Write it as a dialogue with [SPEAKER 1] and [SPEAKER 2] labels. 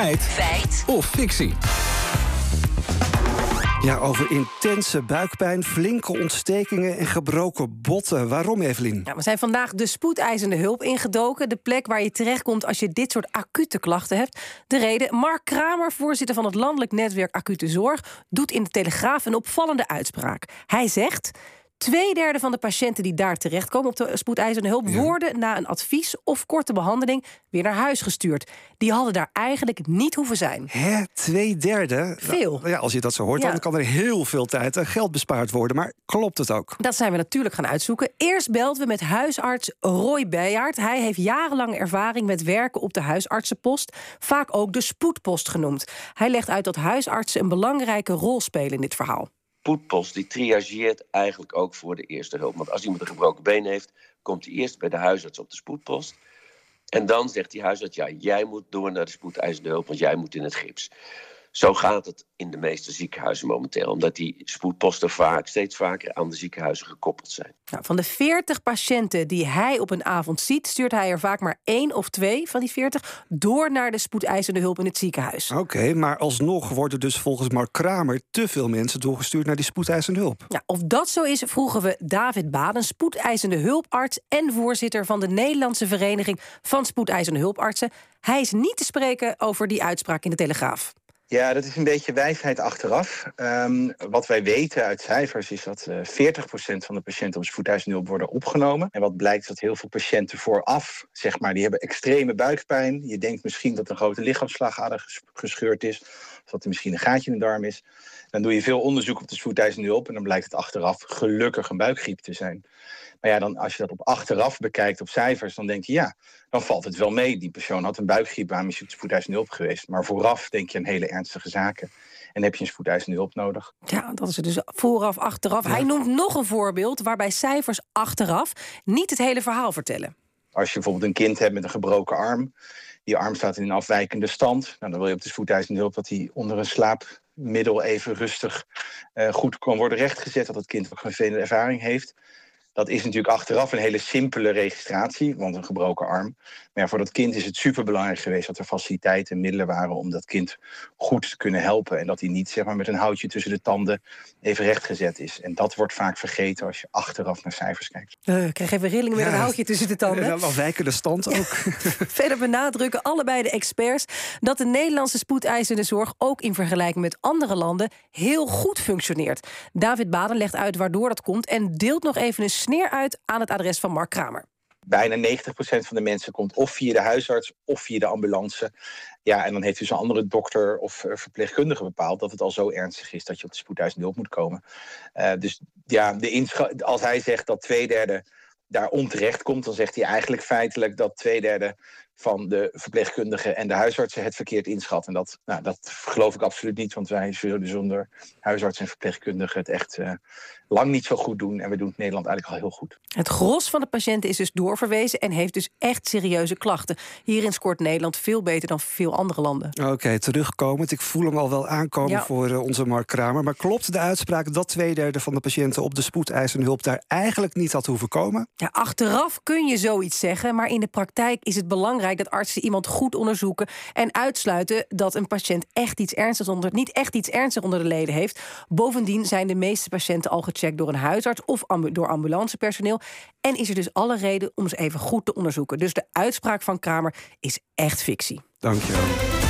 [SPEAKER 1] Feit.
[SPEAKER 2] Feit.
[SPEAKER 1] Of fictie.
[SPEAKER 3] Ja, over intense buikpijn, flinke ontstekingen en gebroken botten. Waarom, Evelien?
[SPEAKER 4] Ja, we zijn vandaag de spoedeisende hulp ingedoken. De plek waar je terechtkomt als je dit soort acute klachten hebt. De reden, Mark Kramer, voorzitter van het landelijk netwerk Acute Zorg... doet in de Telegraaf een opvallende uitspraak. Hij zegt... Tweederde van de patiënten die daar terechtkomen op de spoedeisende hulp... worden na een advies of korte behandeling weer naar huis gestuurd. Die hadden daar eigenlijk niet hoeven zijn.
[SPEAKER 3] Hè, twee derde?
[SPEAKER 4] Veel.
[SPEAKER 3] Nou, ja, als je dat zo hoort,
[SPEAKER 4] Ja.
[SPEAKER 3] dan kan er heel veel tijd en geld bespaard worden. Maar klopt het ook?
[SPEAKER 4] Dat zijn we natuurlijk gaan uitzoeken. Eerst belden we met huisarts Roy Bejaard. Hij heeft jarenlang ervaring met werken op de huisartsenpost. Vaak ook de spoedpost genoemd. Hij legt uit dat huisartsen een belangrijke rol spelen in dit verhaal.
[SPEAKER 5] Spoedpost die triageert eigenlijk ook voor de eerste hulp. Want als iemand een gebroken been heeft, komt hij eerst bij de huisarts op de spoedpost. En dan zegt die huisarts, ja, jij moet door naar de spoedeisende hulp, want jij moet in het gips. Zo gaat het in de meeste ziekenhuizen momenteel, omdat die spoedposten vaak steeds vaker aan de ziekenhuizen gekoppeld zijn.
[SPEAKER 4] Nou, van de 40 patiënten die hij op een avond ziet, stuurt hij er vaak maar één of twee van die 40 door naar de spoedeisende hulp in het ziekenhuis.
[SPEAKER 3] Oké, maar alsnog worden dus volgens Mark Kramer... te veel mensen doorgestuurd naar die spoedeisende hulp.
[SPEAKER 4] Ja, of dat zo is, vroegen we David Baden, spoedeisende hulparts en voorzitter van de Nederlandse Vereniging van Spoedeisende Hulpartsen. Hij is niet te spreken over die uitspraak in de Telegraaf.
[SPEAKER 6] Ja, dat is een beetje wijsheid achteraf. Ehm, wat wij weten uit cijfers is dat eh 40% van de patiënten op hulp worden opgenomen. En wat blijkt dat heel veel patiënten vooraf, zeg maar, die hebben extreme buikpijn. Je denkt misschien dat een grote lichaamsslagader ges- gescheurd is. Of dat er misschien een gaatje in de darm is. Dan doe je veel onderzoek op de hulp. En dan blijkt het achteraf gelukkig een buikgriep te zijn. Maar ja, dan, als je dat op achteraf bekijkt op cijfers, dan denk je ja, dan valt het wel mee. Die persoon had een buikgriep, waarom is hij op de spoedeisende hulp geweest? Maar vooraf denk je aan hele ernstige zaken. En heb je een spoedeisende hulp nodig.
[SPEAKER 4] Ja, dat is het dus vooraf, achteraf. Hij noemt nog een voorbeeld waarbij cijfers achteraf niet het hele verhaal vertellen.
[SPEAKER 6] Als je bijvoorbeeld een kind hebt met een gebroken arm, die arm staat in een afwijkende stand, nou, dan wil je op de spoedeisende hulp dat hij onder een slaapmiddel even rustig eh, goed kan worden rechtgezet, dat het kind ook geen vervelende ervaring heeft. Dat is natuurlijk achteraf een hele simpele registratie, want een gebroken arm. Maar ja, voor dat kind is het superbelangrijk geweest dat er faciliteiten en middelen waren om dat kind goed te kunnen helpen. En dat hij niet zeg maar, met een houtje tussen de tanden even rechtgezet is. En dat wordt vaak vergeten als je achteraf naar cijfers kijkt.
[SPEAKER 4] Eh, ik krijg even rillingen met
[SPEAKER 3] Ja.
[SPEAKER 4] een houtje tussen de tanden.
[SPEAKER 3] En een afwijkende stand ook.
[SPEAKER 4] Verder benadrukken allebei de experts dat de Nederlandse spoedeisende zorg ook in vergelijking met andere landen heel goed functioneert. David Baden legt uit waardoor dat komt en deelt nog even een sneer uit aan het adres van Mark Kramer.
[SPEAKER 6] bijna 90% van de mensen komt of via de huisarts of via de ambulance. Ja, en dan heeft dus een andere dokter of eh, verpleegkundige bepaald dat het al zo ernstig is dat je op de spoedeisende hulp moet komen. Eh, dus ja, de als hij zegt dat twee derde daar onterecht komt, dan zegt hij eigenlijk feitelijk dat twee derde van de verpleegkundigen en de huisartsen het verkeerd inschat. En dat, nou, dat geloof ik absoluut niet, want wij zullen zonder huisartsen en verpleegkundigen het echt eh, lang niet zo goed doen. En we doen het in Nederland eigenlijk al heel goed.
[SPEAKER 4] Het gros van de patiënten is dus doorverwezen en heeft dus echt serieuze klachten. Hierin scoort Nederland veel beter dan veel andere landen.
[SPEAKER 3] Oké, terugkomend. Ik voel hem al wel aankomen
[SPEAKER 4] Ja.
[SPEAKER 3] voor eh, onze Mark Kramer. Maar klopt de uitspraak dat twee derde van de patiënten op de spoedeisende hulp daar eigenlijk niet had hoeven komen?
[SPEAKER 4] Ja, achteraf kun je zoiets zeggen, maar in de praktijk is het belangrijk dat artsen iemand goed onderzoeken en uitsluiten dat een patiënt echt iets ernstigs onder, niet echt iets ernstigs onder de leden heeft. Bovendien zijn de meeste patiënten al gecheckt door een huisarts of door ambulancepersoneel. En is er dus alle reden om ze even goed te onderzoeken. Dus de uitspraak van Kramer is echt fictie.
[SPEAKER 3] Dank je wel.